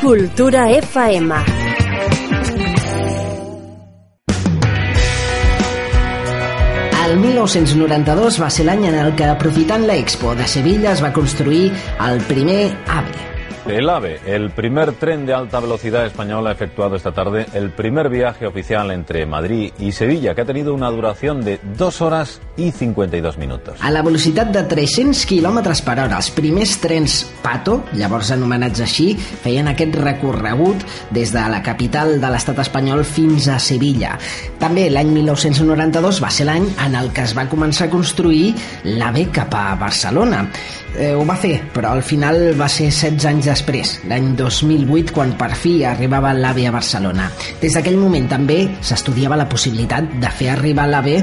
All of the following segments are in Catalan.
Cultura FM. El 1992 va ser l'any en el que, aprofitant l'Expo de Sevilla, es va construir el primer AVE, El AVE, el primer tren de alta velocidad español, ha efectuado esta tarde el primer viaje oficial entre Madrid y Sevilla, que ha tenido una duración de 2 horas i 52 minutos. A la velocitat de 300 km per hora, els primers trens Pato, llavors anomenats així, feien aquest recorregut des de la capital de l'estat espanyol fins a Sevilla. També l'any 1992 va ser l'any en el que es va començar a construir l'AVE cap a Barcelona. Eh, ho va fer, però al final va ser 16 anys després, l'any 2008, quan per fi arribava l'AVE a Barcelona. Des d'aquell moment també s'estudiava la possibilitat de fer arribar l'AVE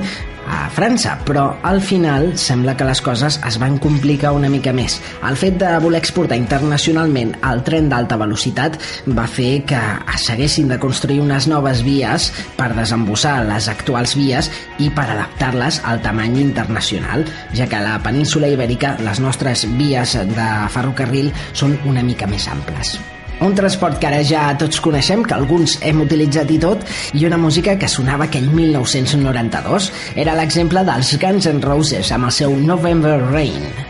a França, però al final sembla que les coses es van complicar una mica més. El fet de voler exportar internacionalment el tren d'alta velocitat va fer que s'haguessin de construir unes noves vies per desembossar les actuals vies i per adaptar-les al tamany internacional, ja que a la península ibèrica les nostres vies de ferrocarril són una mica més amples. Un transport que ara ja tots coneixem, que alguns hem utilitzat i tot, i una música que sonava aquell 1992. Era l'exemple dels Guns N' Roses amb el seu November Rain.